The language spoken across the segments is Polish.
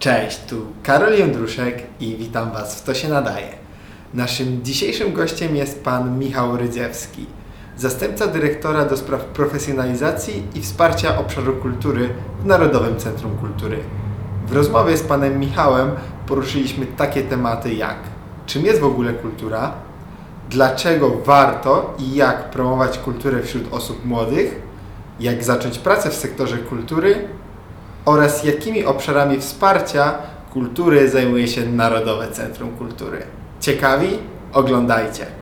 Cześć, tu Karol Jędruszek i witam Was w To się nadaje. Naszym dzisiejszym gościem jest pan Michał Rydziewski, zastępca dyrektora do spraw profesjonalizacji i wsparcia obszaru kultury w Narodowym Centrum Kultury. W rozmowie z panem Michałem poruszyliśmy takie tematy jak czym jest w ogóle kultura, dlaczego warto i jak promować kulturę wśród osób młodych, jak zacząć pracę w sektorze kultury oraz jakimi obszarami wsparcia kultury zajmuje się Narodowe Centrum Kultury. Ciekawi? Oglądajcie.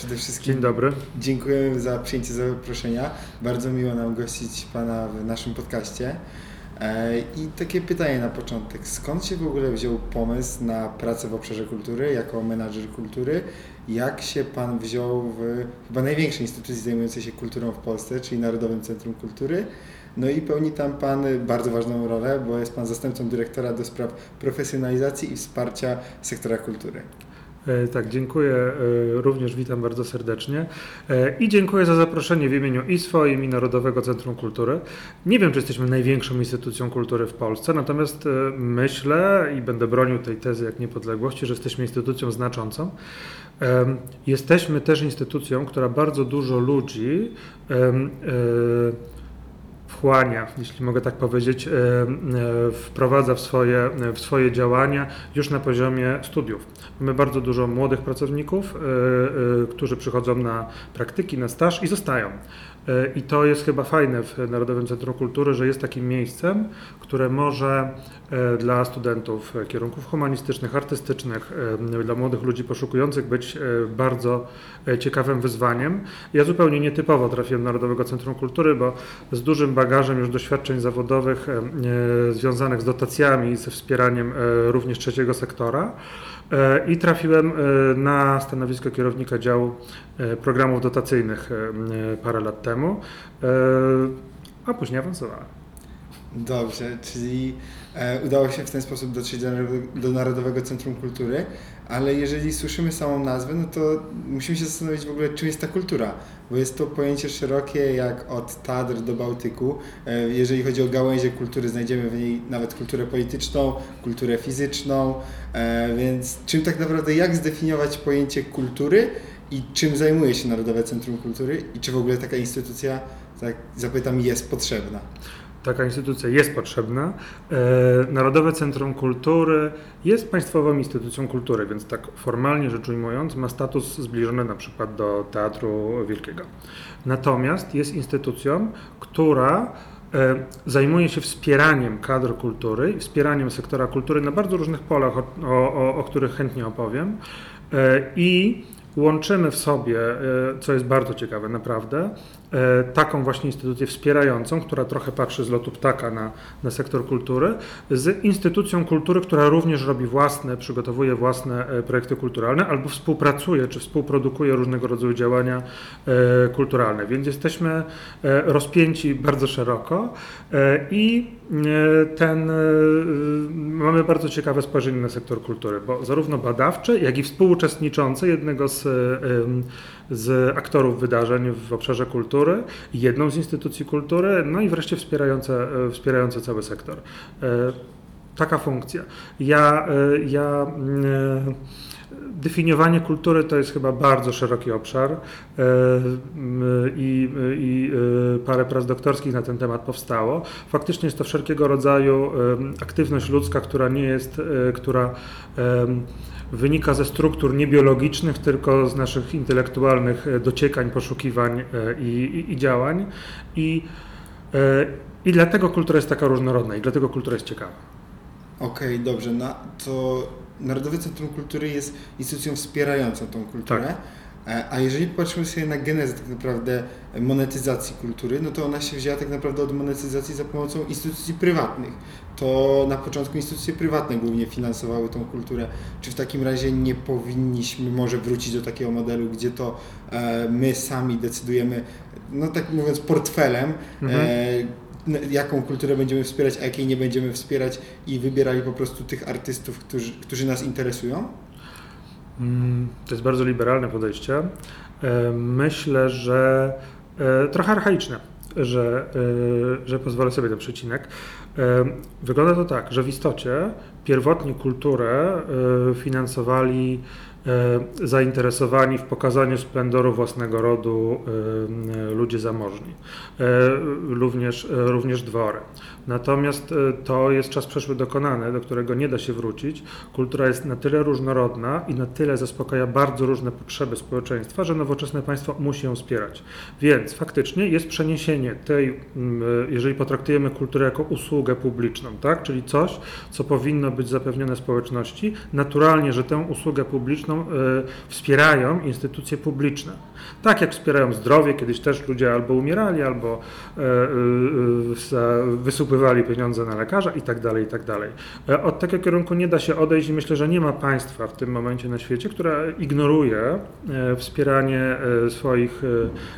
Przede wszystkim Dzień dobry. Dziękujemy za przyjęcie zaproszenia. Bardzo miło nam gościć Pana w naszym podcaście. E, I takie pytanie na początek. Skąd się w ogóle wziął pomysł na pracę w obszarze kultury jako menadżer kultury? Jak się Pan wziął w chyba największej instytucji zajmującej się kulturą w Polsce, czyli Narodowym Centrum Kultury? No i pełni tam Pan bardzo ważną rolę, bo jest Pan zastępcą dyrektora do spraw profesjonalizacji i wsparcia sektora kultury. E, Tak, dziękuję. e, Również witam bardzo serdecznie. E, I dziękuję za zaproszenie w imieniu i swoim, i Narodowego Centrum Kultury. Nie wiem, czy jesteśmy największą instytucją kultury w Polsce, natomiast myślę i będę bronił tej tezy jak niepodległości, że jesteśmy instytucją znaczącą. Jesteśmy też instytucją, która bardzo dużo ludzi wchłania, jeśli mogę tak powiedzieć, wprowadza w swoje, w swoje działania już na poziomie studiów. Mamy bardzo dużo młodych pracowników, e, e, którzy przychodzą na praktyki, na staż i zostają. E, I to jest chyba fajne w Narodowym Centrum Kultury, że jest takim miejscem, które może e, dla studentów kierunków humanistycznych, artystycznych, e, dla młodych ludzi poszukujących być bardzo ciekawym wyzwaniem. Ja zupełnie nietypowo trafiłem do Narodowego Centrum Kultury, bo z dużym bagażem już doświadczeń zawodowych związanych z dotacjami i ze wspieraniem również trzeciego sektora. E, I trafiłem e, na stanowisko kierownika działu e, programów dotacyjnych parę lat temu, a później awansowałem. Dobrze, czyli udało się w ten sposób dotrzeć do Narodowego Centrum Kultury, ale jeżeli słyszymy samą nazwę, no to musimy się zastanowić w ogóle, czym jest ta kultura, bo jest to pojęcie szerokie jak od Tatr do Bałtyku. E, jeżeli chodzi o gałęzie kultury, znajdziemy w niej nawet kulturę polityczną, kulturę fizyczną, e, więc czym tak naprawdę, jak zdefiniować pojęcie kultury i czym zajmuje się Narodowe Centrum Kultury i czy w ogóle taka instytucja, tak zapytam, jest potrzebna? Taka instytucja jest potrzebna. E, Narodowe Centrum Kultury jest państwową instytucją kultury, więc tak formalnie rzecz ujmując ma status zbliżony na przykład do Teatru Wielkiego. Natomiast jest instytucją, która e, zajmuje się wspieraniem kadr kultury i wspieraniem sektora kultury na bardzo różnych polach, o, o, o których chętnie opowiem. E, I łączymy w sobie, co jest bardzo ciekawe naprawdę, taką właśnie instytucję wspierającą, która trochę patrzy z lotu ptaka na, na sektor kultury, z instytucją kultury, która również robi własne, przygotowuje własne e, projekty kulturalne albo współpracuje czy współprodukuje różnego rodzaju działania e, kulturalne. Więc jesteśmy e, rozpięci bardzo szeroko e, i e, ten, e, mamy bardzo ciekawe spojrzenie na sektor kultury, bo zarówno badawcze, jak i współuczestniczące jednego z, e, z aktorów wydarzeń w obszarze kultury, jedną z instytucji kultury, no i wreszcie wspierające, e, wspierające cały sektor. E, Taka funkcja. Ja, e, ja Definiowanie kultury to jest chyba bardzo szeroki obszar i, i parę prac doktorskich na ten temat powstało. Faktycznie jest to wszelkiego rodzaju aktywność ludzka, która nie jest, która wynika ze struktur niebiologicznych, tylko z naszych intelektualnych e, dociekań, poszukiwań e, i, i, i działań. I, e, I dlatego kultura jest taka różnorodna i dlatego kultura jest ciekawa. Okej, dobrze. No, to Narodowe Centrum Kultury jest instytucją wspierającą tą kulturę. Tak. A jeżeli popatrzymy sobie na genezę tak naprawdę monetyzacji kultury, no to ona się wzięła tak naprawdę od monetyzacji za pomocą instytucji prywatnych. To na początku instytucje prywatne głównie finansowały tą kulturę. Czy w takim razie nie powinniśmy może wrócić do takiego modelu, gdzie to e, my sami decydujemy, no tak mówiąc, portfelem, Mhm. e, jaką kulturę będziemy wspierać, a jakiej nie będziemy wspierać i wybierali po prostu tych artystów, którzy, którzy nas interesują? Mm, To jest bardzo liberalne podejście. E, Myślę, że trochę archaiczne, że, że pozwolę sobie ten przecinek. Wygląda to tak, że w istocie pierwotnie kulturę e, finansowali e, zainteresowani w pokazaniu splendoru własnego rodu ludzie zamożni, e, również, również dwory. Natomiast e, to jest czas przeszły dokonany, do którego nie da się wrócić. Kultura jest na tyle różnorodna i na tyle zaspokaja bardzo różne potrzeby społeczeństwa, że nowoczesne państwo musi ją wspierać. Więc faktycznie jest przeniesienie tej, e, jeżeli potraktujemy kulturę jako usługę publiczną, tak? czyli coś, co powinno być zapewnione społeczności, naturalnie, że tę usługę publiczną e, wspierają instytucje publiczne. Tak jak wspierają zdrowie, kiedyś też ludzie albo umierali, albo e, wysupływali pieniądze na lekarza i tak dalej, i tak dalej. E, Od takiego kierunku nie da się odejść i myślę, że nie ma państwa w tym momencie na świecie, które ignoruje e, wspieranie e, swoich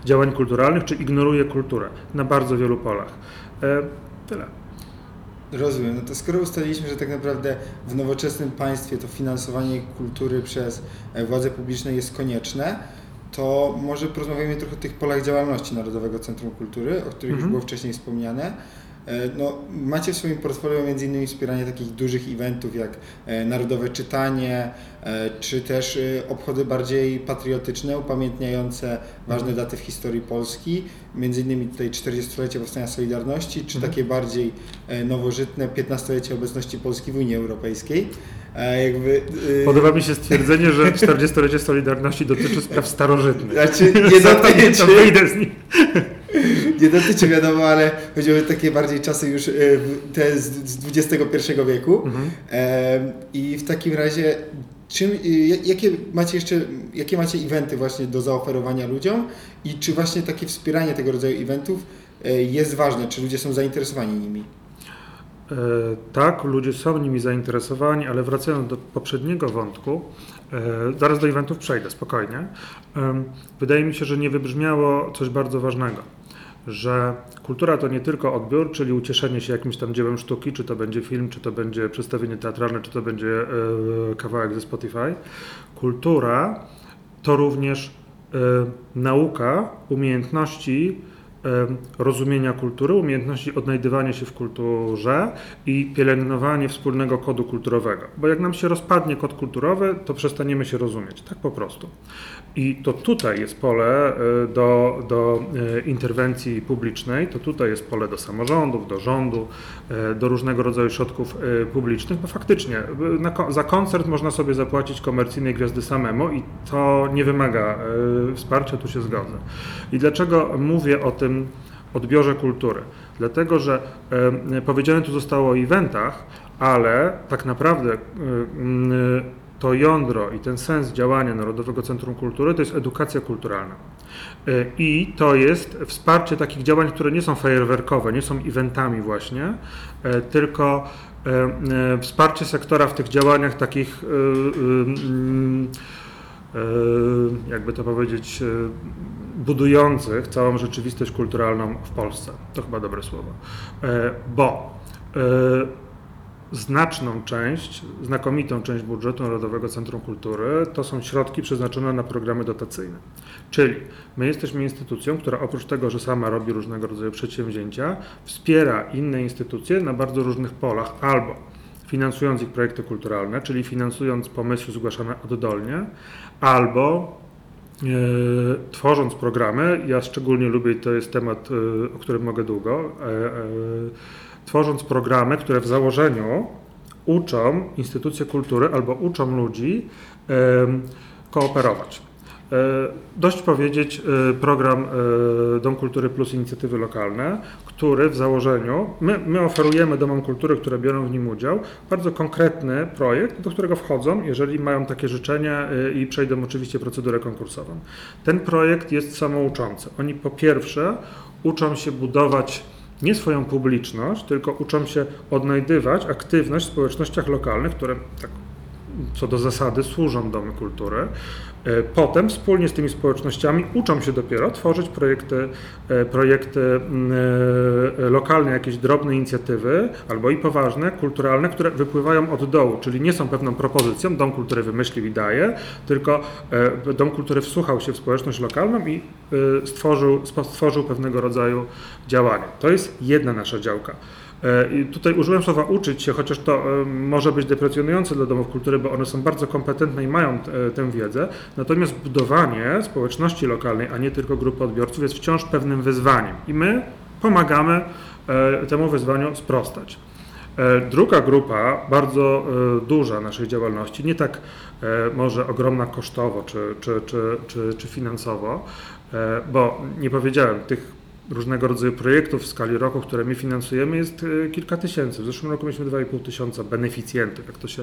działań kulturalnych, czy ignoruje kulturę na bardzo wielu polach. Tyle. Rozumiem. No to skoro ustaliliśmy, że tak naprawdę w nowoczesnym państwie to finansowanie kultury przez władze publiczne jest konieczne, to może porozmawiamy trochę o tych polach działalności Narodowego Centrum Kultury, o których już Mhm. było wcześniej wspomniane. E, No, macie w swoim portfolio m.in. wspieranie takich dużych eventów jak e, Narodowe Czytanie, e, czy też obchody bardziej patriotyczne, upamiętniające ważne daty w historii Polski, m.in. tutaj 40-lecie powstania Solidarności, czy Mhm. takie bardziej nowożytne 15-lecie obecności Polski w Unii Europejskiej. Jakby, e, Podoba mi się stwierdzenie, że 40-lecie Solidarności dotyczy spraw starożytnych. Znaczy, nie dotyczy, wyjdę z nich. Nie dotyczy wiadomo, ale chodzi o takie bardziej czasy już e, te z, XXI wieku. Mhm. E, I w takim razie, czym, ja- jakie macie jeszcze, jakie macie eventy właśnie do zaoferowania ludziom i czy właśnie takie wspieranie tego rodzaju eventów e, jest ważne, czy ludzie są zainteresowani nimi? E, Tak, ludzie są nimi zainteresowani, ale wracając do poprzedniego wątku, e, zaraz do eventów przejdę spokojnie. Wydaje mi się, że nie wybrzmiało coś bardzo ważnego, że kultura to nie tylko odbiór, czyli ucieszenie się jakimś tam dziełem sztuki, czy to będzie film, czy to będzie przedstawienie teatralne, czy to będzie e, kawałek ze Spotify. Kultura to również e, nauka umiejętności em, rozumienia kultury, umiejętności odnajdywania się w kulturze i pielęgnowanie wspólnego kodu kulturowego. Bo jak nam się rozpadnie kod kulturowy, to przestaniemy się rozumieć. Tak po prostu. I to tutaj jest pole e, do, do e, interwencji publicznej, to tutaj jest pole do samorządów, do rządu, e, do różnego rodzaju środków publicznych, bo faktycznie na, za koncert można sobie zapłacić komercyjnej gwiazdy samemu i to nie wymaga wsparcia, tu się zgodzę. I dlaczego mówię o tym odbiorze kultury? Dlatego, że powiedziane tu zostało o eventach, ale tak naprawdę to jądro i ten sens działania Narodowego Centrum Kultury to jest edukacja kulturalna. E, I to jest wsparcie takich działań, które nie są fajerwerkowe, nie są eventami właśnie, e, tylko e, wsparcie sektora w tych działaniach takich, jakby to powiedzieć, budujących całą rzeczywistość kulturalną w Polsce. To chyba dobre słowo. Bo znaczną część, znakomitą część budżetu Narodowego Centrum Kultury to są środki przeznaczone na programy dotacyjne. Czyli my jesteśmy instytucją, która oprócz tego, że sama robi różnego rodzaju przedsięwzięcia, wspiera inne instytucje na bardzo różnych polach albo finansując ich projekty kulturalne, czyli finansując pomysły zgłaszane oddolnie, albo e, tworząc programy, ja szczególnie lubię, to jest temat, e, o którym mogę długo, e, tworząc programy, które w założeniu uczą instytucje kultury albo uczą ludzi kooperować. E, Dość powiedzieć e, program e, Dom Kultury Plus Inicjatywy Lokalne, który w założeniu, my, my oferujemy domom kultury, które biorą w nim udział, bardzo konkretny projekt, do którego wchodzą, jeżeli mają takie życzenia i przejdą oczywiście procedurę konkursową. Ten projekt jest samouczący. Oni po pierwsze uczą się budować nie swoją publiczność, tylko uczą się odnajdywać aktywność w społecznościach lokalnych, które tak co do zasady służą domy kultury. E, Potem wspólnie z tymi społecznościami uczą się dopiero tworzyć projekty, e, projekty mm, e, lokalne, jakieś drobne inicjatywy, albo i poważne, kulturalne, które wypływają od dołu, czyli nie są pewną propozycją, Dom Kultury wymyślił i daje, tylko Dom Kultury wsłuchał się w społeczność lokalną i stworzył, stworzył pewnego rodzaju działania. To jest jedna nasza działka. E, I tutaj użyłem słowa uczyć się, chociaż to e, może być deprecjonujące dla domów kultury, bo one są bardzo kompetentne i mają e, tę wiedzę. Natomiast budowanie społeczności lokalnej, a nie tylko grupy odbiorców, jest wciąż pewnym wyzwaniem. I my pomagamy temu wyzwaniu sprostać. Druga grupa, bardzo duża naszej działalności, nie tak może ogromna kosztowo czy, czy, czy, czy, czy finansowo, bo nie powiedziałem, tych różnego rodzaju projektów w skali roku, które my finansujemy, jest e, kilka tysięcy. W zeszłym roku mieliśmy 2,5 tysiąca beneficjentów, jak to się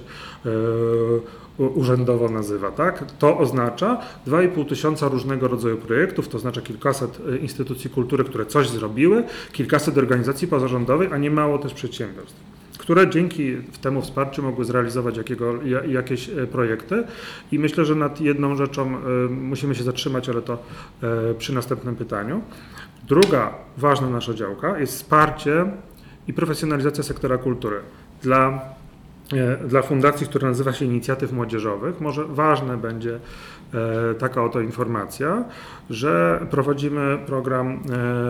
e, urzędowo nazywa. Tak? To oznacza 2,5 tysiąca różnego rodzaju projektów, to oznacza kilkaset e, instytucji kultury, które coś zrobiły, kilkaset organizacji pozarządowych, a nie mało też przedsiębiorstw które dzięki temu wsparciu mogły zrealizować jakiego, ja- jakieś projekty. I myślę, że nad jedną rzeczą musimy się zatrzymać, ale to przy następnym pytaniu. Druga ważna nasza działka jest wsparcie i profesjonalizacja sektora kultury. Dla, e, dla fundacji, która nazywa się Inicjatyw Młodzieżowych, może ważne będzie e, taka oto informacja, że prowadzimy program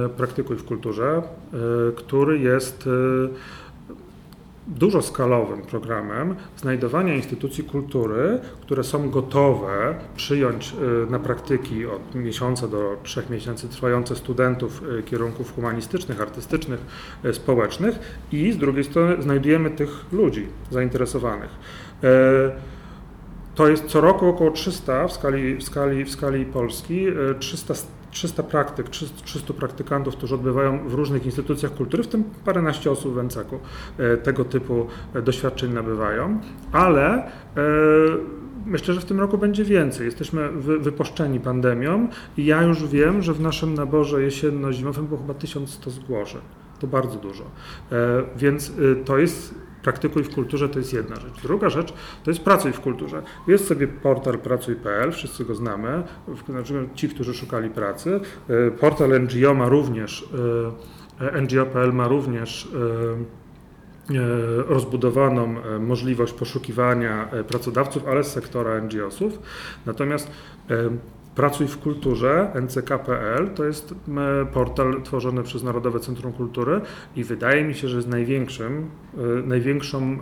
e, Praktykuj w Kulturze, który jest dużo skalowym programem znajdowania instytucji kultury, które są gotowe przyjąć y, na praktyki od miesiąca do trzech miesięcy trwające studentów y, kierunków humanistycznych, artystycznych, y, społecznych i z drugiej strony znajdujemy tych ludzi zainteresowanych. To jest co roku około 300 w skali, w skali, w skali Polski, e, 300, 300 praktyk, 300 300 praktykantów, którzy odbywają w różnych instytucjach kultury, w tym paręnaście osób w NCK-u e, tego typu e, doświadczeń nabywają, ale e, myślę, że w tym roku będzie więcej. Jesteśmy wy, wypuszczeni pandemią i ja już wiem, że w naszym naborze jesienno-zimowym było chyba 1100 zgłoszeń. To bardzo dużo. Więc y, to jest Praktykuj w kulturze to jest jedna rzecz. Druga rzecz to jest pracuj w kulturze. Jest sobie portal pracuj.pl, wszyscy go znamy, w- znaczy ci, którzy szukali pracy. E, Portal NGO ma również, e, NGO.pl ma również e, rozbudowaną możliwość poszukiwania pracodawców, ale z sektora NGO-sów. Natomiast Pracuj w kulturze, nck.pl, to jest e, portal tworzony przez Narodowe Centrum Kultury i wydaje mi się, że jest największym, e, największą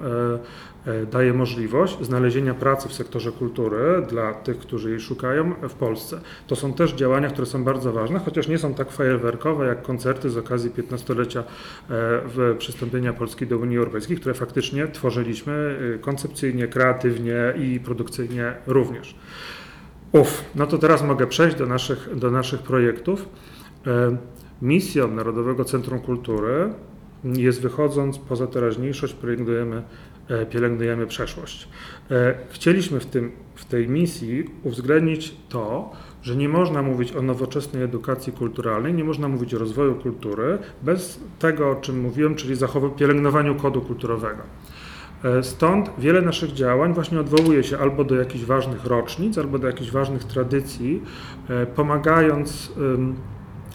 e, daje możliwość znalezienia pracy w sektorze kultury dla tych, którzy jej szukają w Polsce. To są też działania, które są bardzo ważne, chociaż nie są tak fajerwerkowe jak koncerty z okazji 15-lecia e, w przystąpienia Polski do Unii Europejskiej, które faktycznie tworzyliśmy koncepcyjnie, kreatywnie i produkcyjnie również. Uf, no to teraz mogę przejść do naszych, do naszych projektów. E, Misją Narodowego Centrum Kultury jest wychodząc poza teraźniejszość, pielęgnujemy, e, pielęgnujemy przeszłość. E, Chcieliśmy w, tym, w tej misji uwzględnić to, że nie można mówić o nowoczesnej edukacji kulturalnej, nie można mówić o rozwoju kultury bez tego, o czym mówiłem, czyli zachow- pielęgnowaniu kodu kulturowego. E, Stąd wiele naszych działań właśnie odwołuje się albo do jakichś ważnych rocznic, albo do jakichś ważnych tradycji, e, pomagając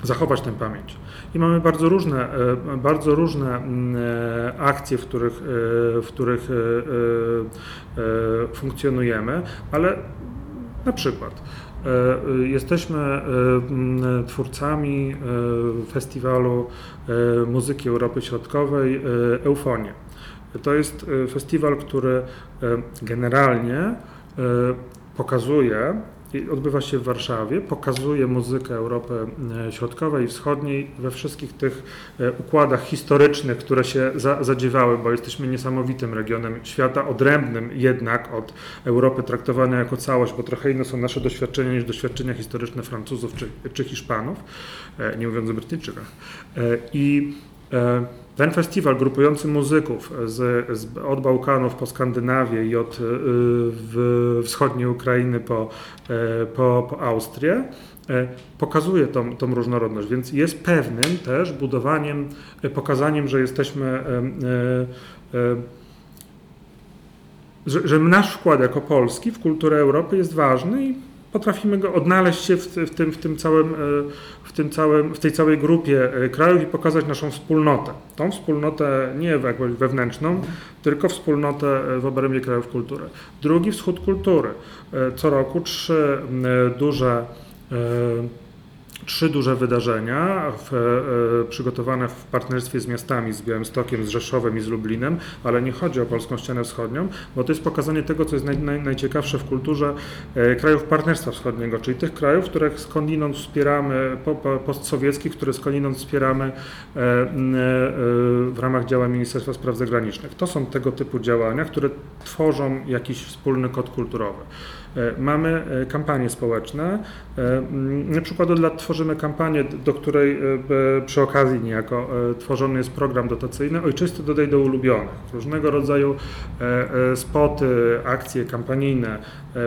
zachować tę pamięć. I mamy bardzo różne, e, bardzo różne mm, akcje, w których, w których funkcjonujemy, ale na przykład jesteśmy mm, twórcami festiwalu muzyki Europy Środkowej Eufonie. To jest e, festiwal, który e, generalnie e, pokazuje, odbywa się w Warszawie, pokazuje muzykę Europy Środkowej i Wschodniej we wszystkich tych układach historycznych, które się za, zadziewały, bo jesteśmy niesamowitym regionem świata, odrębnym jednak od Europy, traktowane jako całość, bo trochę inne są nasze doświadczenia niż doświadczenia historyczne Francuzów czy, czy Hiszpanów, nie mówiąc o Brytyjczykach. I ten festiwal grupujący muzyków z, z, od Bałkanów po Skandynawię i od y, w, wschodniej Ukrainy po, e, po, po Austrię e, pokazuje tą, tą różnorodność, więc jest pewnym też budowaniem, e, pokazaniem, że jesteśmy e, e, e, że, że nasz wkład jako Polski w kulturę Europy jest ważny i potrafimy go odnaleźć się w, w, tym, w, tym całym, e, w, tym całym, w tej całej grupie e, krajów i pokazać naszą wspólnotę. Tą wspólnotę nie wewnętrzną, tylko wspólnotę e, w obrębie krajów kultury. Drugi wschód kultury. Co roku trzy duże trzy duże wydarzenia w, e, przygotowane w partnerstwie z miastami, z Białymstokiem, z Rzeszowem i z Lublinem, ale nie chodzi o Polską Ścianę Wschodnią, bo to jest pokazanie tego, co jest naj, naj, najciekawsze w kulturze e, krajów Partnerstwa Wschodniego, czyli tych krajów, które skądinąd wspieramy, po, po, postsowieckich, które skądinąd wspieramy e, e, w ramach działań Ministerstwa Spraw Zagranicznych. To są tego typu działania, które tworzą jakiś wspólny kod kulturowy. E, Mamy e, kampanie społeczne. E, m, Na przykład od lat tworzymy kampanię, do której przy okazji niejako tworzony jest program dotacyjny Ojczysty dodaj do ulubionych. Różnego rodzaju spoty, akcje kampanijne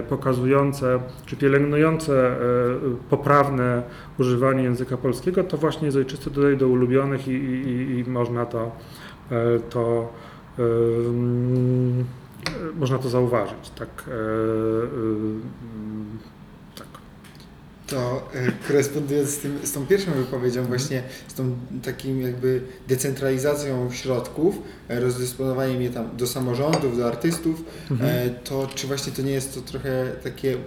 pokazujące czy pielęgnujące poprawne używanie języka polskiego, to właśnie jest Ojczysty dodaj do ulubionych i, i, i- można to, to e, można to zauważyć. Tak, e, e, tak. To e, korespondując z, tym, z tą pierwszą wypowiedzią, Mhm. właśnie z tą takim jakby decentralizacją środków, e, rozdysponowaniem je tam do samorządów, do artystów, Mhm. e, to czy właśnie to nie jest to trochę takie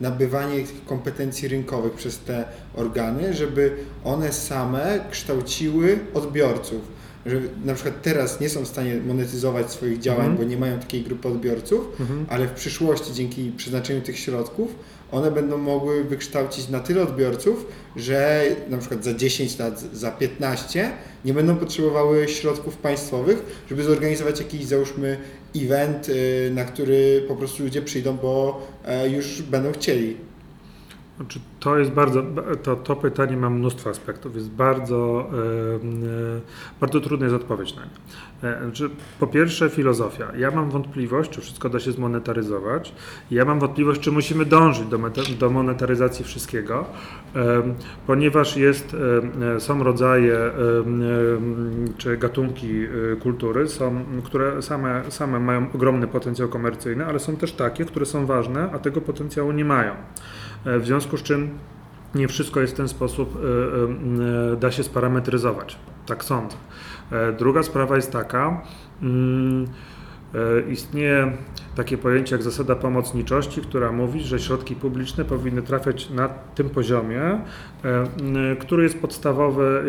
nabywanie kompetencji rynkowych przez te organy, żeby one same kształciły odbiorców? Że na przykład teraz nie są w stanie monetyzować swoich działań, Mhm. bo nie mają takiej grupy odbiorców, Mhm. ale w przyszłości dzięki przeznaczeniu tych środków one będą mogły wykształcić na tyle odbiorców, że na przykład za 10 lat, za 15 nie będą potrzebowały środków państwowych, żeby zorganizować jakiś załóżmy event, y, na który po prostu ludzie przyjdą, bo e, już będą chcieli. Znaczy, to jest bardzo, to, to pytanie ma mnóstwo aspektów, jest bardzo, e, bardzo trudno jest odpowiedź na nie. E, Znaczy, po pierwsze filozofia. Ja mam wątpliwość, czy wszystko da się zmonetaryzować. Ja mam wątpliwość, czy musimy dążyć do, do monetaryzacji wszystkiego, ponieważ jest, e, są rodzaje czy gatunki kultury, są, które same, same mają ogromny potencjał komercyjny, ale są też takie, które są ważne, a tego potencjału nie mają. E, W związku z czym nie wszystko jest w ten sposób, e, e, da się sparametryzować. Tak sądzę. Druga sprawa jest taka, mm, istnieje takie pojęcie jak zasada pomocniczości, która mówi, że środki publiczne powinny trafiać na tym poziomie, e, który jest podstawowy,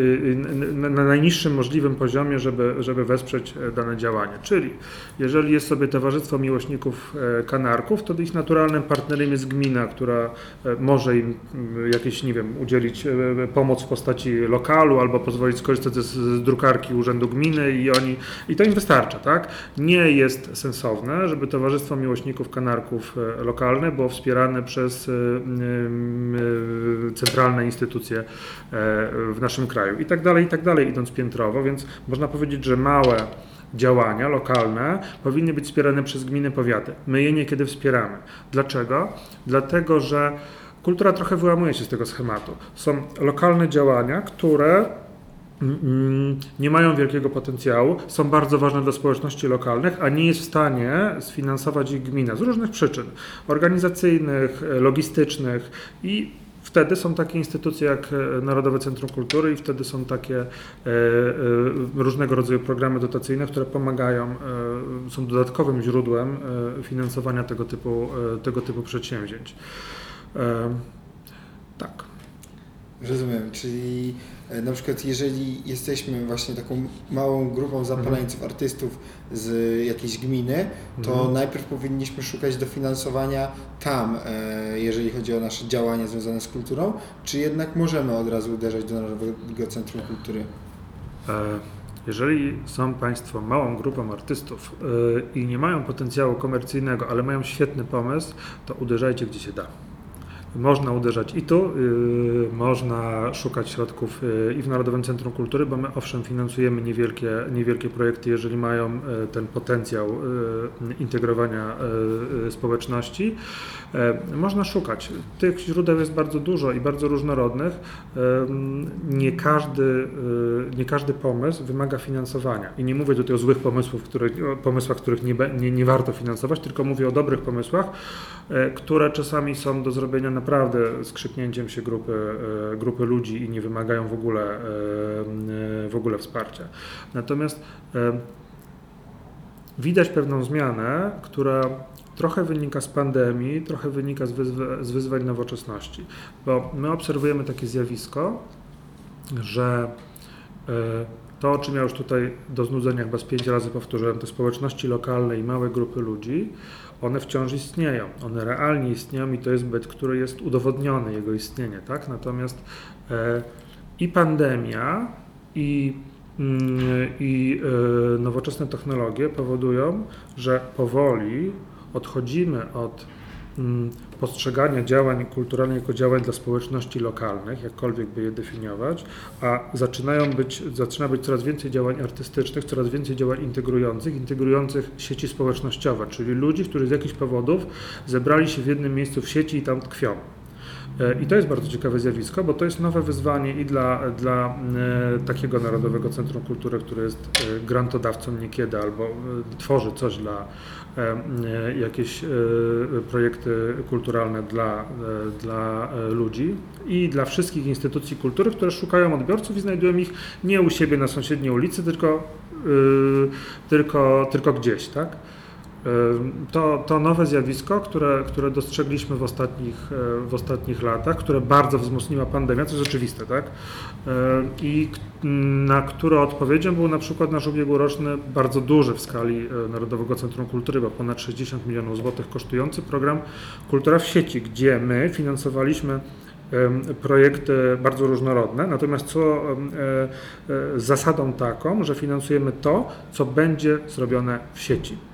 na najniższym możliwym poziomie, żeby, żeby wesprzeć e, dane działanie. Czyli jeżeli jest sobie Towarzystwo Miłośników e, Kanarków, to ich naturalnym partnerem jest gmina, która może im m, jakieś, nie wiem, udzielić pomoc w postaci lokalu albo pozwolić skorzystać z, z drukarki Urzędu Gminy i oni, i to im wystarcza, tak? Nie jest sensowne, żeby Towarzystwo Miłośników Kanarków e, lokalne było wspierane przez e, e, centralne instytucje w naszym kraju i tak dalej, i tak dalej, idąc piętrowo, więc można powiedzieć, że małe działania lokalne powinny być wspierane przez gminy, powiaty. My je niekiedy wspieramy. Dlaczego? Dlatego, że kultura trochę wyłamuje się z tego schematu. Są lokalne działania, które nie mają wielkiego potencjału, są bardzo ważne dla społeczności lokalnych, a nie jest w stanie sfinansować ich gmina z różnych przyczyn organizacyjnych, e, logistycznych i Wtedy są takie instytucje jak e, Narodowe Centrum Kultury i wtedy są takie e, różnego rodzaju programy dotacyjne, które pomagają, są dodatkowym źródłem finansowania tego typu, tego typu przedsięwzięć. Tak. Rozumiem, czyli na przykład jeżeli jesteśmy właśnie taką małą grupą zapaleńców, artystów z jakiejś gminy, to Mhm. najpierw powinniśmy szukać dofinansowania tam, e, jeżeli chodzi o nasze działania związane z kulturą, czy jednak możemy od razu uderzać do Narodowego Centrum Kultury? E, Jeżeli są Państwo małą grupą artystów e, i nie mają potencjału komercyjnego, ale mają świetny pomysł, to uderzajcie gdzie się da. Można uderzać i tu, y, można szukać środków y, i w Narodowym Centrum Kultury, bo my owszem finansujemy niewielkie, niewielkie projekty, jeżeli mają y, ten potencjał integrowania społeczności. E, Można szukać. Tych źródeł jest bardzo dużo i bardzo różnorodnych. Em, Nie każdy, y, nie każdy pomysł wymaga finansowania. I nie mówię tutaj o złych pomysłów, które, o pomysłach, których nie, nie, nie warto finansować, tylko mówię o dobrych pomysłach, e, które czasami są do zrobienia naprawdę skrzyknięciem się grupy, e, grupy ludzi i nie wymagają w ogóle, e, e, w ogóle wsparcia. Natomiast e, widać pewną zmianę, która trochę wynika z pandemii, trochę wynika z, wyzwa- z wyzwań nowoczesności, bo my obserwujemy takie zjawisko, że e, to, o czym ja już tutaj do znudzenia chyba z pięć razy powtórzyłem, te społeczności lokalne i małe grupy ludzi, one wciąż istnieją, one realnie istnieją i to jest byt, który jest udowodniony, jego istnienie, tak? Natomiast e, i pandemia, i, mm, i e, nowoczesne technologie powodują, że powoli odchodzimy od mm, postrzegania działań kulturalnych jako działań dla społeczności lokalnych, jakkolwiek by je definiować, a zaczynają być, zaczyna być coraz więcej działań artystycznych, coraz więcej działań integrujących, integrujących sieci społecznościowe, czyli ludzi, którzy z jakichś powodów zebrali się w jednym miejscu w sieci i tam tkwią. I to jest bardzo ciekawe zjawisko, bo to jest nowe wyzwanie i dla, dla e, takiego Narodowego Centrum Kultury, które jest e, grantodawcą niekiedy albo e, tworzy coś dla jakieś projekty kulturalne dla, dla ludzi i dla wszystkich instytucji kultury, które szukają odbiorców i znajdują ich nie u siebie na sąsiedniej ulicy, tylko, tylko, tylko gdzieś, tak? To, to nowe zjawisko, które, które dostrzegliśmy w ostatnich, e, w ostatnich latach, które bardzo wzmocniła pandemia, to jest oczywiste, tak? E, I na które odpowiedzią był na przykład nasz ubiegłoroczny, bardzo duży w skali e, Narodowego Centrum Kultury, bo ponad 60 milionów złotych kosztujący program Kultura w sieci, gdzie my finansowaliśmy projekty bardzo różnorodne, natomiast co zasadą taką, że finansujemy to, co będzie zrobione w sieci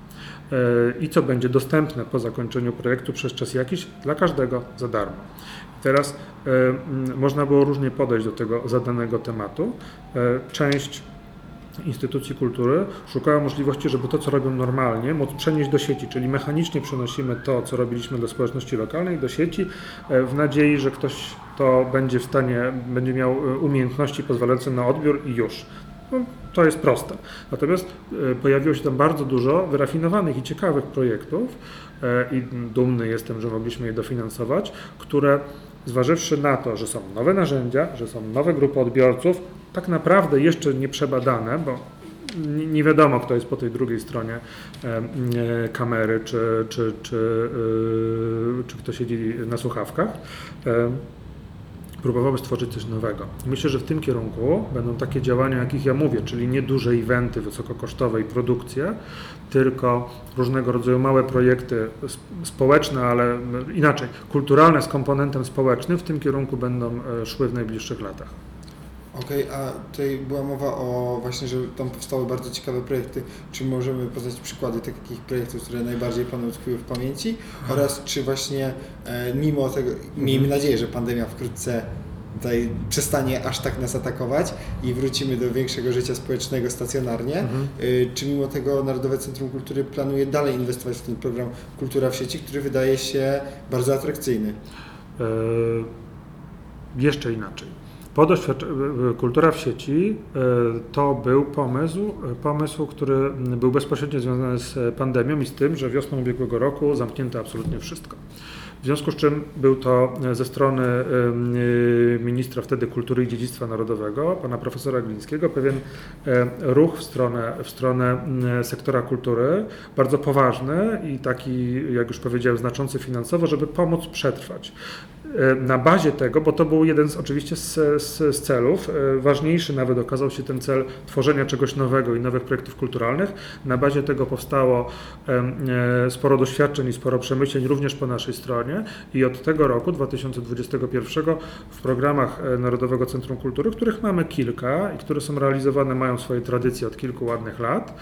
i co będzie dostępne po zakończeniu projektu przez czas jakiś dla każdego za darmo. Teraz e, można było różnie podejść do tego zadanego tematu. E, Część instytucji kultury szukała możliwości, żeby to, co robią normalnie, móc przenieść do sieci, czyli mechanicznie przenosimy to, co robiliśmy dla społeczności lokalnej, do sieci, e, w nadziei, że ktoś to będzie w stanie, będzie miał umiejętności pozwalające na odbiór i już. No, to jest proste. Natomiast e, pojawiło się tam bardzo dużo wyrafinowanych i ciekawych projektów e, i dumny jestem, że mogliśmy je dofinansować, które zważywszy na to, że są nowe narzędzia, że są nowe grupy odbiorców, tak naprawdę jeszcze nie przebadane, bo nie- wiadomo, kto jest po tej drugiej stronie kamery, czy, czy, czy, e, czy kto siedzi na słuchawkach. Próbowały stworzyć coś nowego. Myślę, że w tym kierunku będą takie działania, jakich ja mówię, czyli nie duże eventy wysokokosztowe i produkcje, tylko różnego rodzaju małe projekty sp- społeczne, ale inaczej, kulturalne z komponentem społecznym. W tym kierunku będą e, szły w najbliższych latach. Okej, a tutaj była mowa o właśnie, że tam powstały bardzo ciekawe projekty. Czy możemy poznać przykłady takich projektów, które najbardziej Panu utkwiły w pamięci? Oraz czy właśnie e, mimo tego, miejmy nadzieję, że pandemia wkrótce tutaj przestanie aż tak nas atakować i wrócimy do większego życia społecznego stacjonarnie, Mhm. y, czy mimo tego Narodowe Centrum Kultury planuje dalej inwestować w ten program Kultura w sieci, który wydaje się bardzo atrakcyjny? E, jeszcze inaczej. Po kultura w sieci e, to był pomysł, e, pomysł, który był bezpośrednio związany z pandemią i z tym, że wiosną ubiegłego roku zamknięto absolutnie wszystko. W związku z czym był to ze strony ministra wtedy kultury i dziedzictwa narodowego, pana profesora Glińskiego, pewien e, ruch w stronę, w stronę sektora kultury, bardzo poważny i taki, jak już powiedziałem, znaczący finansowo, żeby pomóc przetrwać. E, Na bazie tego, bo to był jeden z oczywiście z, z, z celów, e, ważniejszy nawet okazał się ten cel tworzenia czegoś nowego i nowych projektów kulturalnych. Na bazie tego powstało e, sporo doświadczeń i sporo przemyśleń również po naszej stronie i od tego roku 2021 w programach Narodowego Centrum Kultury, których mamy kilka i które są realizowane, mają swoje tradycje od kilku ładnych lat.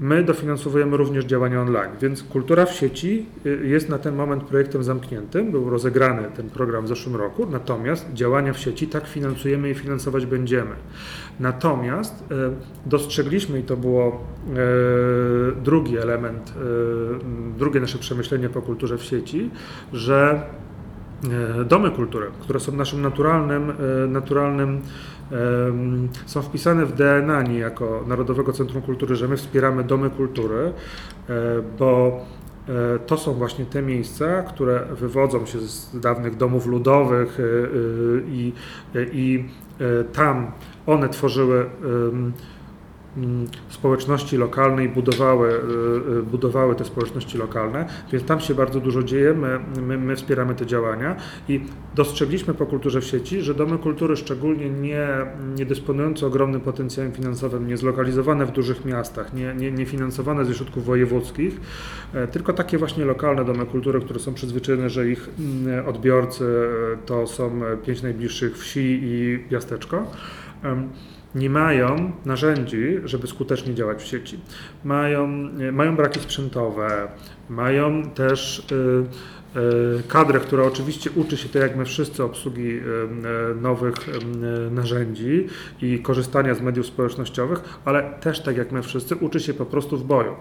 My dofinansowujemy również działania online, więc kultura w sieci y, jest na ten moment projektem zamkniętym. Był rozegrany ten program w zeszłym roku, natomiast działania w sieci tak finansujemy i finansować będziemy. Natomiast y, dostrzegliśmy, i to było y, drugi element, drugie nasze przemyślenie po kulturze w sieci, że domy kultury, które są naszym naturalnym, naturalnym są wpisane w DNA niejako Narodowego Centrum Kultury, że my wspieramy domy kultury, e, bo e, to są właśnie te miejsca, które wywodzą się z dawnych domów ludowych e, i, i tam one tworzyły społeczności lokalne i budowały, y, y, budowały te społeczności lokalne, więc tam się bardzo dużo dzieje, my, my, my wspieramy te działania i dostrzegliśmy po kulturze w sieci, że domy kultury, szczególnie nie, nie dysponujące ogromnym potencjałem finansowym, nie zlokalizowane w dużych miastach, nie, nie, nie finansowane ze środków wojewódzkich, e, tylko takie właśnie lokalne domy kultury, które są przyzwyczajone, że ich mm, odbiorcy e, to są e, pięć najbliższych wsi i miasteczko. Nie mają narzędzi, żeby skutecznie działać w sieci. Mają, e, mają braki sprzętowe, mają też y, y, kadrę, która oczywiście uczy się, tak jak my wszyscy, obsługi y, nowych narzędzi i korzystania z mediów społecznościowych, ale też, tak jak my wszyscy, uczy się po prostu w boju.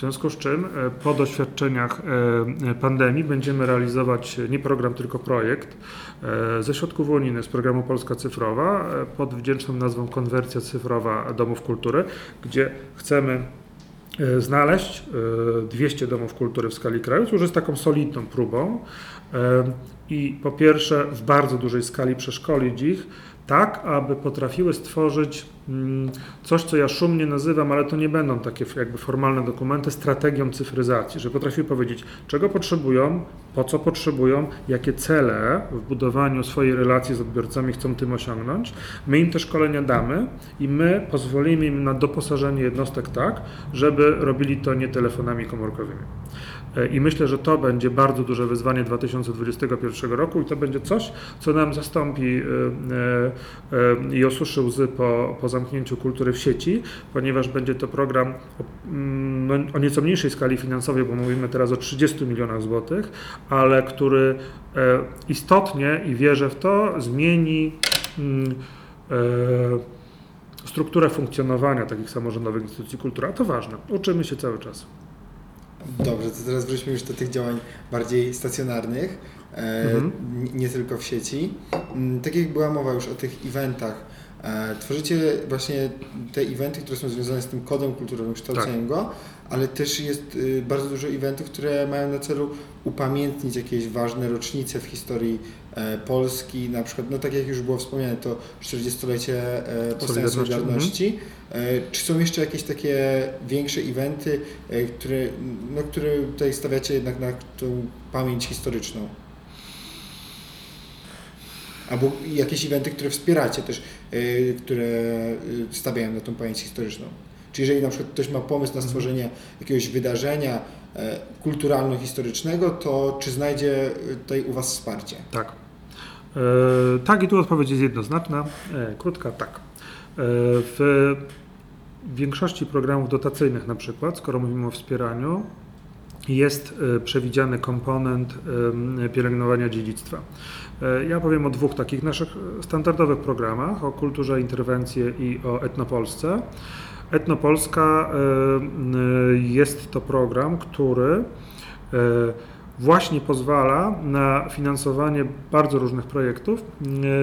W związku z czym e, po doświadczeniach e, pandemii będziemy realizować nie program, tylko projekt e, ze środków unijnych z programu Polska Cyfrowa e, pod wdzięczną nazwą Konwersja Cyfrowa Domów Kultury, gdzie chcemy e, znaleźć e, 200 domów kultury w skali kraju, co już jest taką solidną próbą. E, i po pierwsze w bardzo dużej skali przeszkolić ich, tak aby potrafiły stworzyć coś, co ja szumnie nazywam, ale to nie będą takie jakby formalne dokumenty, strategią cyfryzacji, że potrafiły powiedzieć, czego potrzebują, po co potrzebują, jakie cele w budowaniu swojej relacji z odbiorcami chcą tym osiągnąć. My im te szkolenia damy i my pozwolimy im na doposażenie jednostek tak, żeby robili to nie telefonami komórkowymi. E, I myślę, że to będzie bardzo duże wyzwanie 2021 roku i to będzie coś, co nam zastąpi e, e, i osuszy łzy po, po zamknięciu kultury w sieci, ponieważ będzie to program o, mm, o nieco mniejszej skali finansowej, bo mówimy teraz o 30 milionach złotych, ale który istotnie i wierzę w to zmieni mm, strukturę funkcjonowania takich samorządowych instytucji kultury, a to ważne. Uczymy się cały czas. Dobrze, to teraz wróćmy już do tych działań bardziej stacjonarnych, e, Mhm. nie tylko w sieci. Mm, Tak jak była mowa już o tych eventach, e, tworzycie właśnie te eventy, które są związane z tym kodem kulturowym, kształceniem go, ale też jest y, bardzo dużo eventów, które mają na celu upamiętnić jakieś ważne rocznice w historii e, Polski, na przykład, no tak jak już było wspomniane, to 40-lecie e, powstania Solidarności. E, Czy są jeszcze jakieś takie większe eventy, które, no, które tutaj stawiacie jednak na tą pamięć historyczną? Albo jakieś eventy, które wspieracie też, które stawiają na tą pamięć historyczną. Czy jeżeli na przykład ktoś ma pomysł na stworzenie jakiegoś wydarzenia e, kulturalno-historycznego, to czy znajdzie e, tutaj u Was wsparcie? Tak. E, tak, i tu odpowiedź jest jednoznaczna, e, krótka, tak. E, w większości programów dotacyjnych, na przykład, skoro mówimy o wspieraniu, jest e, przewidziany komponent pielęgnowania dziedzictwa. Ja powiem o dwóch takich naszych standardowych programach, o kulturze interwencje i o etnopolsce. Etnopolska e, m, jest to program, który e, właśnie pozwala na finansowanie bardzo różnych projektów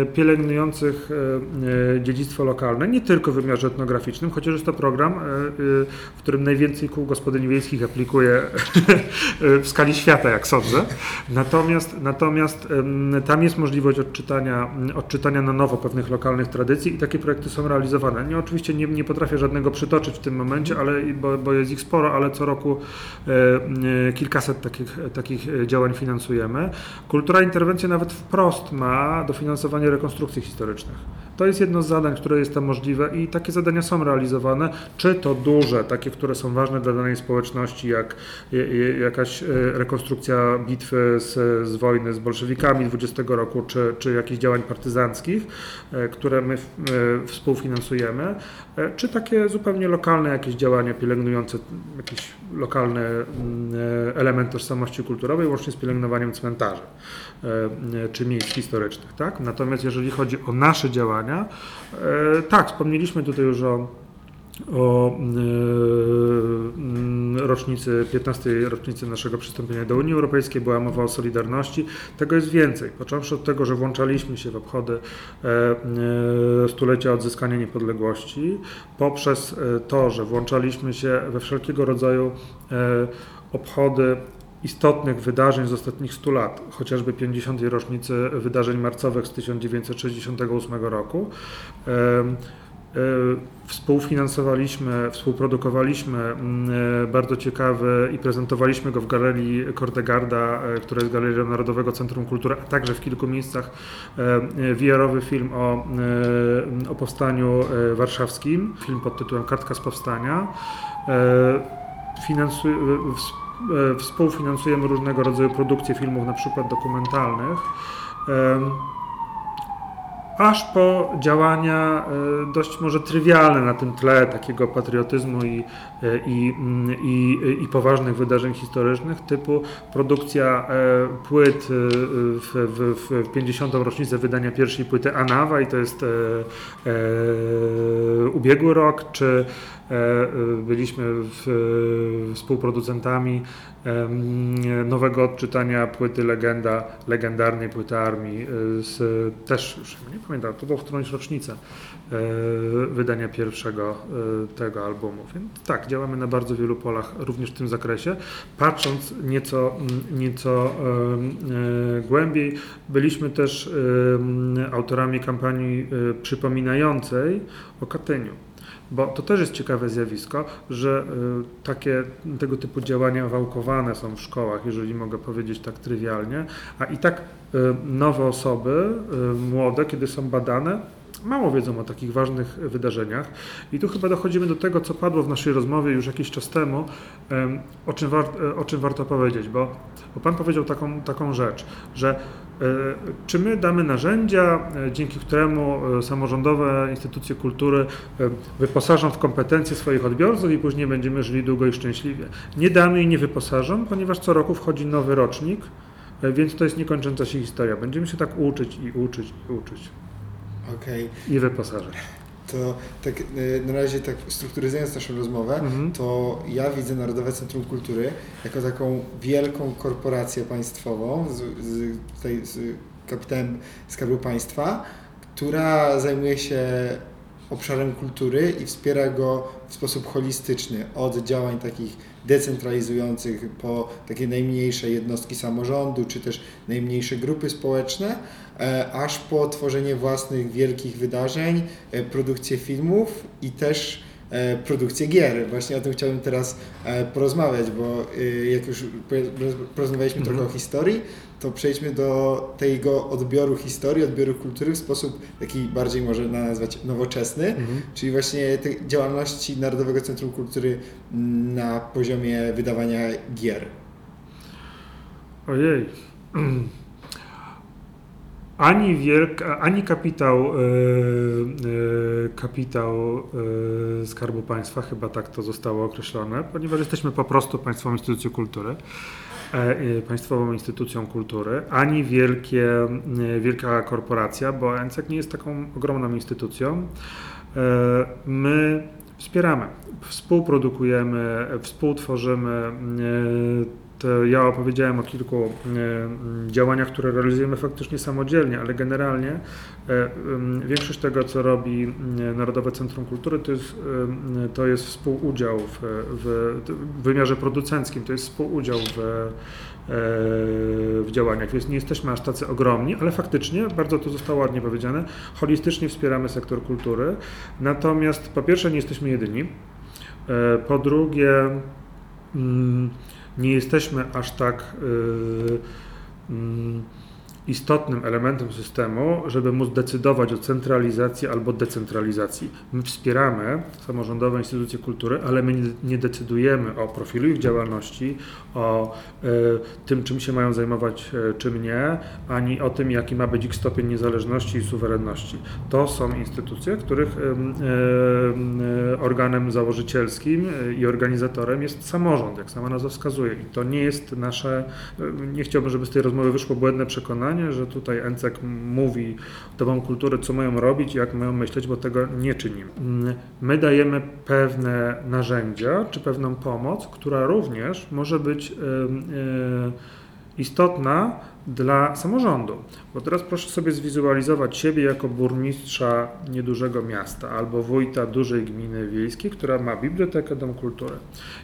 e, pielęgnujących e, e, dziedzictwo lokalne, nie tylko w wymiarze etnograficznym, chociaż jest to program, w którym najwięcej kół gospodyń wiejskich aplikuje w skali świata, jak sądzę. Natomiast, natomiast tam jest możliwość odczytania, odczytania na nowo pewnych lokalnych tradycji i takie projekty są realizowane. Nie, oczywiście nie, nie potrafię żadnego przytoczyć w tym momencie, ale, bo, bo jest ich sporo, ale co roku kilkaset takich, takich działań finansujemy. Kultura interwencji nawet wprost ma dofinansowanie rekonstrukcji historycznych. To jest jedno z zadań, które jest tam możliwe i takie zadania są realizowane, czy to duże, takie, które są ważne dla danej społeczności, jak jakaś e, rekonstrukcja bitwy z, z wojny z bolszewikami 20 roku, czy, czy jakichś działań partyzanckich, e, które my e, współfinansujemy, czy takie zupełnie lokalne jakieś działania pielęgnujące jakiś lokalny mm, element tożsamości kulturowej, łącznie z pielęgnowaniem cmentarzy czy miejsc historycznych. Tak? Natomiast jeżeli chodzi o nasze działania, e, tak, wspomnieliśmy tutaj już o o e, rocznicy, 15 rocznicy naszego przystąpienia do Unii Europejskiej, była mowa o Solidarności. Tego jest więcej, począwszy od tego, że włączaliśmy się w obchody e, stulecia odzyskania niepodległości, poprzez to, że włączaliśmy się we wszelkiego rodzaju obchody istotnych wydarzeń z ostatnich 100 lat, chociażby 50. rocznicy wydarzeń marcowych z 1968 roku. E, Współfinansowaliśmy, współprodukowaliśmy mm, e, bardzo ciekawy i prezentowaliśmy go w Galerii Kordegarda, e, która jest Galerią Narodowego Centrum Kultury, a także w kilku miejscach VR-owy film o, o powstaniu warszawskim, film pod tytułem Kartka z Powstania. E, E, ws- współfinansujemy różnego rodzaju produkcje filmów, na przykład dokumentalnych. Aż po działania e, dość może trywialne na tym tle takiego patriotyzmu i, i, mm, i, i poważnych wydarzeń historycznych, typu produkcja e, płyt e, w, w, w 50. rocznicę wydania pierwszej płyty Anawa i to jest e, e, ubiegły rok, czy e, e, byliśmy w, współproducentami nowego odczytania płyty Legenda, legendarnej płyty Armii, z, też, już nie pamiętam, to było w którąś rocznicę wydania pierwszego tego albumu. Więc tak, działamy na bardzo wielu polach, również w tym zakresie. Patrząc nieco, mm, nieco e, głębiej, byliśmy też autorami kampanii e, przypominającej o Katyniu. Bo to też jest ciekawe zjawisko, że y, takie tego typu działania wałkowane są w szkołach, jeżeli mogę powiedzieć tak trywialnie, a i tak nowe osoby, młode, kiedy są badane, mało wiedzą o takich ważnych wydarzeniach. I tu chyba dochodzimy do tego, co padło w naszej rozmowie już jakiś czas temu, em, o czym, war, o czym warto powiedzieć, bo, bo Pan powiedział taką, taką rzecz, że e, czy my damy narzędzia, e, dzięki któremu e, samorządowe instytucje kultury e, wyposażą w kompetencje swoich odbiorców i później będziemy żyli długo i szczęśliwie? Nie damy i nie wyposażą, ponieważ co roku wchodzi nowy rocznik, e, więc to jest niekończąca się historia. Będziemy się tak uczyć i uczyć i uczyć Okej, i wyposażać. to tak y, na razie tak strukturyzując naszą rozmowę, Mhm. to ja widzę Narodowe Centrum Kultury jako taką wielką korporację państwową z, z, tutaj z kapitałem Skarbu Państwa, która zajmuje się obszarem kultury i wspiera go w sposób holistyczny, od działań takich decentralizujących po takie najmniejsze jednostki samorządu, czy też najmniejsze grupy społeczne, e, aż po tworzenie własnych wielkich wydarzeń, e, produkcję filmów i też produkcję gier. Właśnie o tym chciałbym teraz e, porozmawiać, bo e, jak już porozmawialiśmy Mhm. trochę o historii, to przejdźmy do tego odbioru historii, odbioru kultury w sposób taki bardziej może nazwać nowoczesny, Mhm. czyli właśnie tej działalności Narodowego Centrum Kultury na poziomie wydawania gier. Ojej. Ani wielka, ani kapitał, e, e, kapitał e, Skarbu Państwa, chyba tak to zostało określone, ponieważ jesteśmy po prostu państwową instytucją kultury, państwową instytucją kultury, ani wielkie, wielka korporacja, bo NCEK nie jest taką ogromną instytucją. My wspieramy, współprodukujemy, współtworzymy. To ja opowiedziałem o kilku e, m, działaniach, które realizujemy faktycznie samodzielnie, ale generalnie e, m, większość tego, co robi m, Narodowe Centrum Kultury, to jest, e, to jest współudział w, w, w wymiarze producenckim, to jest współudział w, w działaniach, więc nie jesteśmy aż tacy ogromni, ale faktycznie, bardzo to zostało ładnie powiedziane, holistycznie wspieramy sektor kultury. Natomiast po pierwsze nie jesteśmy jedyni, po drugie mm, nie jesteśmy aż tak y, mm, istotnym elementem systemu, żeby móc decydować o centralizacji albo decentralizacji. My wspieramy samorządowe instytucje kultury, ale my nie- decydujemy o profilu ich działalności, o e, tym, czym się mają zajmować, e, czym nie, ani o tym, jaki ma być ich stopień niezależności i suwerenności. To są instytucje, których e, organem założycielskim i organizatorem jest samorząd, jak sama nazwa wskazuje. I to nie jest nasze, nie chciałbym, żeby z tej rozmowy wyszło błędne przekonanie, że tutaj ENCEK mówi domom kultury, co mają robić jak mają myśleć, bo tego nie czynimy. My dajemy pewne narzędzia czy pewną pomoc, która również może być e, istotna dla samorządu. Bo teraz proszę sobie zwizualizować siebie jako burmistrza niedużego miasta albo wójta dużej gminy wiejskiej, która ma bibliotekę, dom kultury.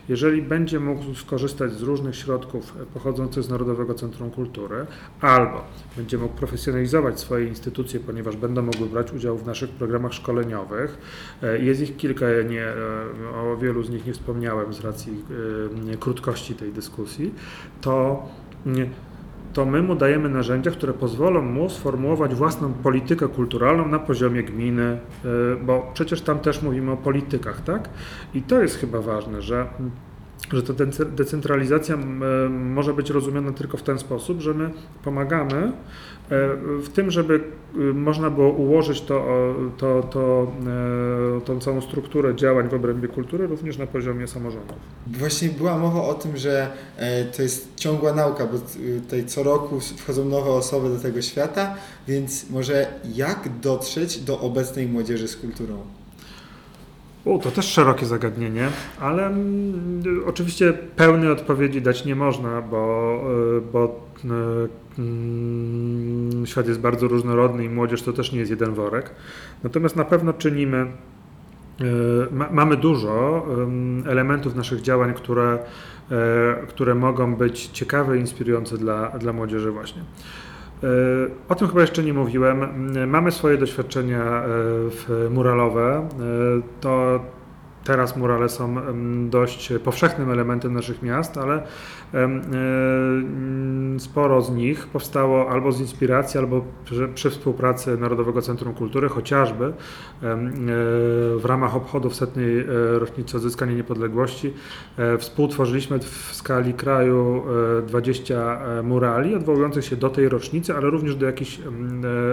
Jeżeli będzie mógł skorzystać z różnych środków pochodzących z Narodowego Centrum Kultury, albo będzie mógł profesjonalizować swoje instytucje, ponieważ będą mogły brać udział w naszych programach szkoleniowych, e, jest ich kilka, ja nie, e, o wielu z nich nie wspomniałem z racji e, krótkości tej dyskusji, to nie, to my mu dajemy narzędzia, które pozwolą mu sformułować własną politykę kulturalną na poziomie gminy, y, bo przecież tam też mówimy o politykach, tak? I to jest chyba ważne, że, że ta dece- decentralizacja m, może być rozumiana tylko w ten sposób, że my pomagamy e, w tym, żeby y, można było ułożyć to, to, to, e, tą całą strukturę działań w obrębie kultury również na poziomie samorządów. Właśnie była mowa o tym, że e, to jest ciągła nauka, bo y, tutaj co roku wchodzą nowe osoby do tego świata, więc może jak dotrzeć do obecnej młodzieży z kulturą? U, to też szerokie zagadnienie, ale mm, oczywiście pełnej odpowiedzi dać nie można, bo, y, bo y, mm, świat jest bardzo różnorodny i młodzież to też nie jest jeden worek. Natomiast na pewno czynimy, y, ma, mamy dużo elementów naszych działań, które, które mogą być ciekawe i inspirujące dla, dla młodzieży właśnie. E, O tym chyba jeszcze nie mówiłem. Mamy swoje doświadczenia e, w muralowe. E, To teraz murale są dość powszechnym elementem naszych miast, ale sporo z nich powstało albo z inspiracji, albo przy, przy współpracy Narodowego Centrum Kultury, chociażby e, w ramach obchodów setnej e, rocznicy odzyskania niepodległości e, współtworzyliśmy w skali kraju e, 20 murali odwołujących się do tej rocznicy, ale również do jakichś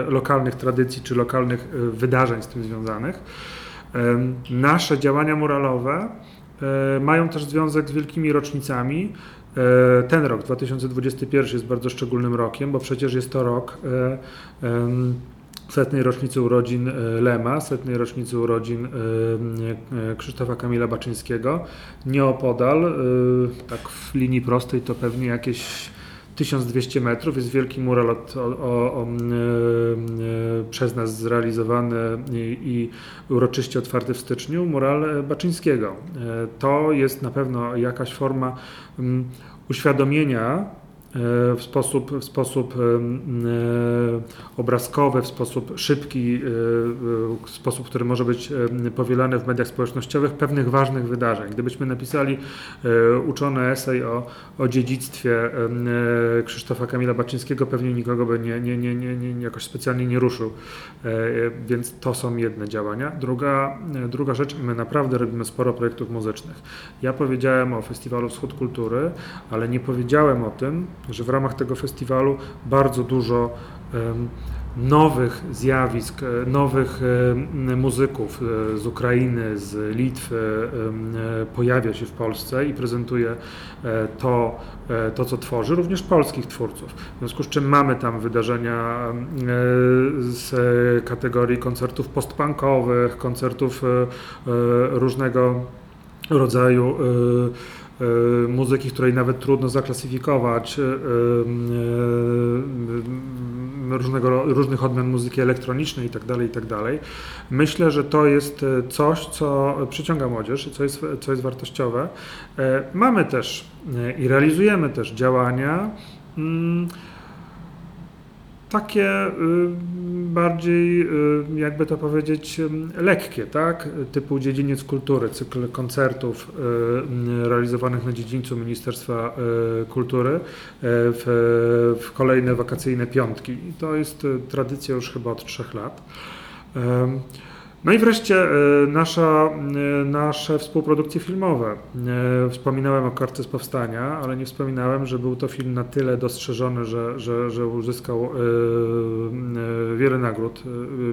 lokalnych tradycji czy lokalnych wydarzeń z tym związanych. Nasze działania muralowe e, mają też związek z wielkimi rocznicami. E, Ten rok, 2021, jest bardzo szczególnym rokiem, bo przecież jest to rok e, setnej rocznicy urodzin Lema, setnej rocznicy urodzin Krzysztofa Kamila Baczyńskiego. Nieopodal, tak w linii prostej, to pewnie jakieś 1200 metrów jest wielki mural o, o, e, e, przez nas zrealizowany i, i uroczyście otwarty w styczniu, mural Baczyńskiego. E, To jest na pewno jakaś forma uświadomienia w sposób, w sposób e, obrazkowy, w sposób szybki, e, e, w sposób, który może być powielany w mediach społecznościowych, pewnych ważnych wydarzeń. Gdybyśmy napisali e, uczony esej o, o dziedzictwie e, Krzysztofa Kamila Baczyńskiego, pewnie nikogo by nie, nie, nie, nie, nie jakoś specjalnie nie ruszył. E, Więc to są jedne działania. Druga, e, druga rzecz, my naprawdę robimy sporo projektów muzycznych. Ja powiedziałem o Festiwalu Wschód Kultury, ale nie powiedziałem o tym, że w ramach tego festiwalu bardzo dużo nowych zjawisk, e, nowych muzyków e, z Ukrainy, z Litwy e, pojawia się w Polsce i prezentuje to, to, co tworzy, również polskich twórców. W związku z czym mamy tam wydarzenia z kategorii koncertów postpunkowych, koncertów różnego rodzaju muzyki, której nawet trudno zaklasyfikować, e, e, różnego, różnych odmian muzyki elektronicznej itd., itd. Myślę, że to jest coś, co przyciąga młodzież co jest, co jest wartościowe. Mamy też i realizujemy też działania mm, takie y, bardziej, y, jakby to powiedzieć, ym, lekkie, tak? Typu dziedziniec kultury, cykl koncertów y, y, realizowanych na dziedzińcu Ministerstwa y, Kultury y, w, w kolejne wakacyjne piątki. I to jest y, tradycja już chyba od trzech lat. No i wreszcie y, nasza, y, nasze współprodukcje filmowe. Y, Wspominałem o Karcie z Powstania, ale nie wspominałem, że był to film na tyle dostrzeżony, że, że, że uzyskał wiele nagród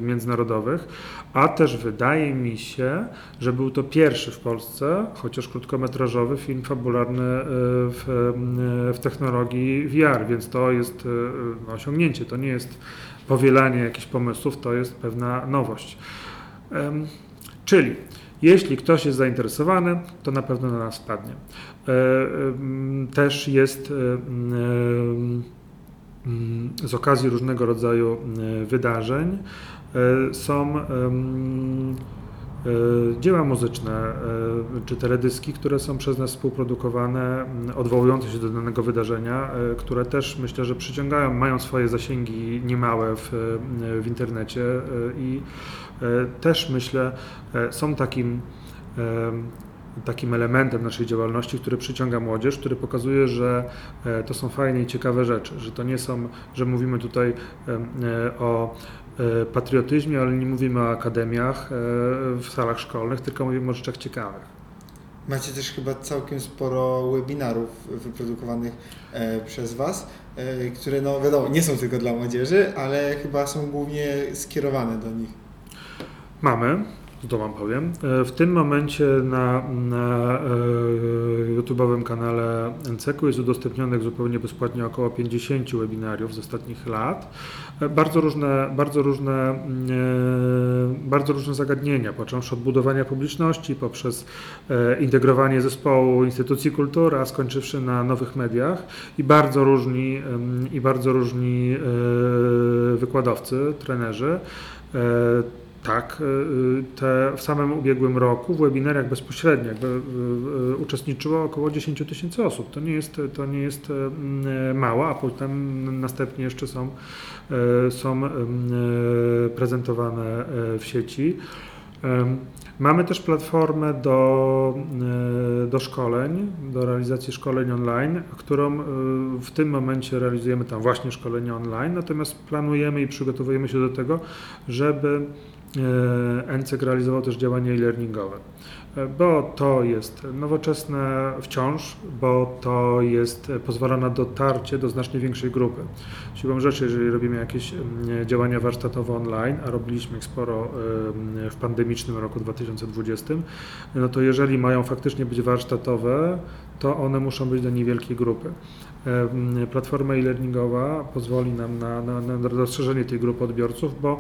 międzynarodowych, a też wydaje mi się, że był to pierwszy w Polsce, chociaż krótkometrażowy film fabularny w, w technologii VR, więc to jest osiągnięcie, to nie jest powielanie jakichś pomysłów, to jest pewna nowość. Czyli jeśli ktoś jest zainteresowany, to na pewno na nas wpadnie. E, Też jest em, z okazji różnego rodzaju e, wydarzeń e, są e, dzieła muzyczne e, czy teledyski, które są przez nas współprodukowane, odwołujące się do danego wydarzenia, e, które też myślę, że przyciągają, mają swoje zasięgi niemałe w, e, w internecie e, i e, też myślę e, są takim em, takim elementem naszej działalności, który przyciąga młodzież, który pokazuje, że e, to są fajne i ciekawe rzeczy, że to nie są, że mówimy tutaj e, o e, patriotyzmie, ale nie mówimy o akademiach e, w salach szkolnych, tylko mówimy o rzeczach ciekawych. Macie też chyba całkiem sporo webinarów wyprodukowanych e, przez Was, e, które no wiadomo, nie są tylko dla młodzieży, ale chyba są głównie skierowane do nich. Mamy, to Wam powiem. E, W tym momencie na, na e, YouTube'owym kanale NCEK-u jest udostępnionych zupełnie bezpłatnie około 50 webinariów z ostatnich lat. E, Bardzo różne, bardzo różne, bardzo różne zagadnienia, począwszy od budowania publiczności, poprzez integrowanie zespołu instytucji kultury, a skończywszy na nowych mediach i bardzo różni, i bardzo różni wykładowcy, trenerzy. Tak, y, te w samym ubiegłym roku w webinariach bezpośrednio jakby, y, y, uczestniczyło około 10 tysięcy osób. To nie jest, to nie jest y, mało, a potem następnie jeszcze są, y, są y, prezentowane y, w sieci. Mamy też platformę do, y, do szkoleń, do realizacji szkoleń online, którą y, w tym momencie realizujemy tam właśnie szkolenia online, natomiast planujemy i przygotowujemy się do tego, żeby e, NCEK realizował też działania e-learningowe, E, bo to jest nowoczesne wciąż, bo to jest, e, pozwala na dotarcie do znacznie większej grupy. Siłą rzeczy, jeżeli robimy jakieś em, działania warsztatowe online, a robiliśmy ich sporo em, w pandemicznym roku 2020, no to jeżeli mają faktycznie być warsztatowe, to one muszą być do niewielkiej grupy. Em, Platforma e-learningowa pozwoli nam na, na, na dostrzeżenie tej grupy odbiorców, bo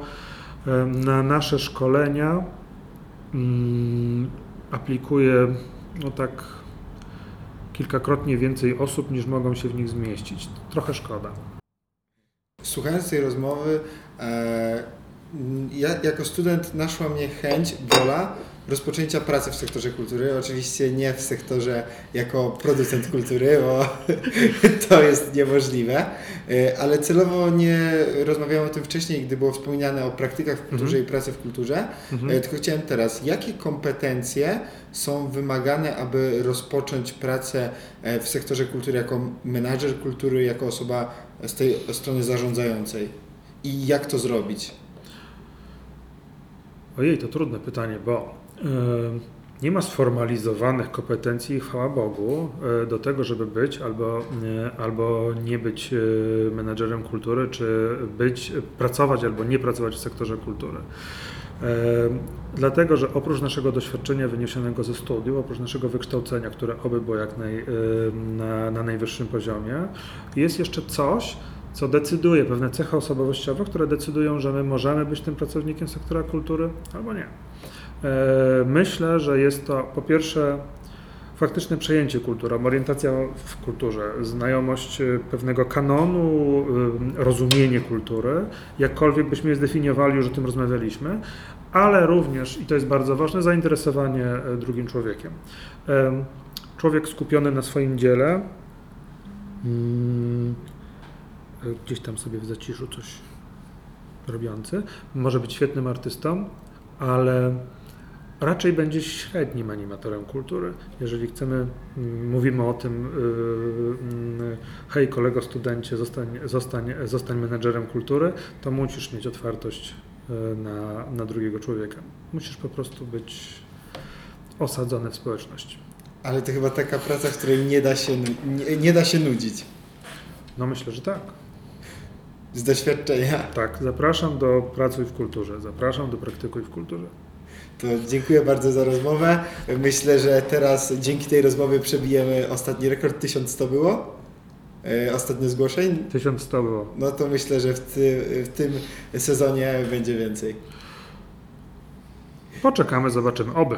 na nasze szkolenia mm, aplikuje no tak kilkakrotnie więcej osób niż mogą się w nich zmieścić. Trochę szkoda. Słuchając tej rozmowy, e, ja jako student naszła mnie chęć, wola rozpoczęcia pracy w sektorze kultury. Oczywiście nie w sektorze jako producent kultury, bo to jest niemożliwe, E, ale celowo nie rozmawiałem o tym wcześniej, gdy było wspomniane o praktykach w kulturze i pracy w kulturze. Mhm. E, Tylko chciałem teraz, jakie kompetencje są wymagane, aby rozpocząć pracę e, w sektorze kultury jako menadżer kultury, jako osoba z tej strony zarządzającej? I jak to zrobić? Ojej, to trudne pytanie, bo nie ma sformalizowanych kompetencji, chwała Bogu, e, do tego, żeby być albo, nie, albo nie być e, menedżerem kultury, czy być, pracować albo nie pracować w sektorze kultury. E, Dlatego, że oprócz naszego doświadczenia wyniesionego ze studiów, oprócz naszego wykształcenia, które oby było jak naj, e, na, na najwyższym poziomie, jest jeszcze coś, co decyduje, pewne cechy osobowościowe, które decydują, że my możemy być tym pracownikiem sektora kultury albo nie. E, Myślę, że jest to po pierwsze faktyczne przejęcie kultury, orientacja w kulturze, znajomość e, pewnego kanonu, e, rozumienie kultury, jakkolwiek byśmy je zdefiniowali, już o tym rozmawialiśmy, ale również, i to jest bardzo ważne, zainteresowanie drugim człowiekiem. Człowiek skupiony na swoim dziele, mm, gdzieś tam sobie w zaciszu coś robiący. Może być świetnym artystą, ale raczej będzie średnim animatorem kultury. Jeżeli chcemy, mm, mówimy o tym, yy, yy, hej kolego studencie, zostań, zostań, zostań menedżerem kultury, to musisz mieć otwartość yy, na, na drugiego człowieka. Musisz po prostu być osadzony w społeczności. Ale to chyba taka praca, w której nie da się, nie, nie da się nudzić. No myślę, że tak. Z doświadczenia. Tak, zapraszam do pracuj w kulturze, zapraszam do praktykuj w kulturze. To dziękuję bardzo za rozmowę. Myślę, że teraz dzięki tej rozmowie przebijemy ostatni rekord. 1100 było? E, Ostatnio zgłoszeń? 1100 było. No to myślę, że w, ty, w tym sezonie będzie więcej. Poczekamy, zobaczymy. Oby.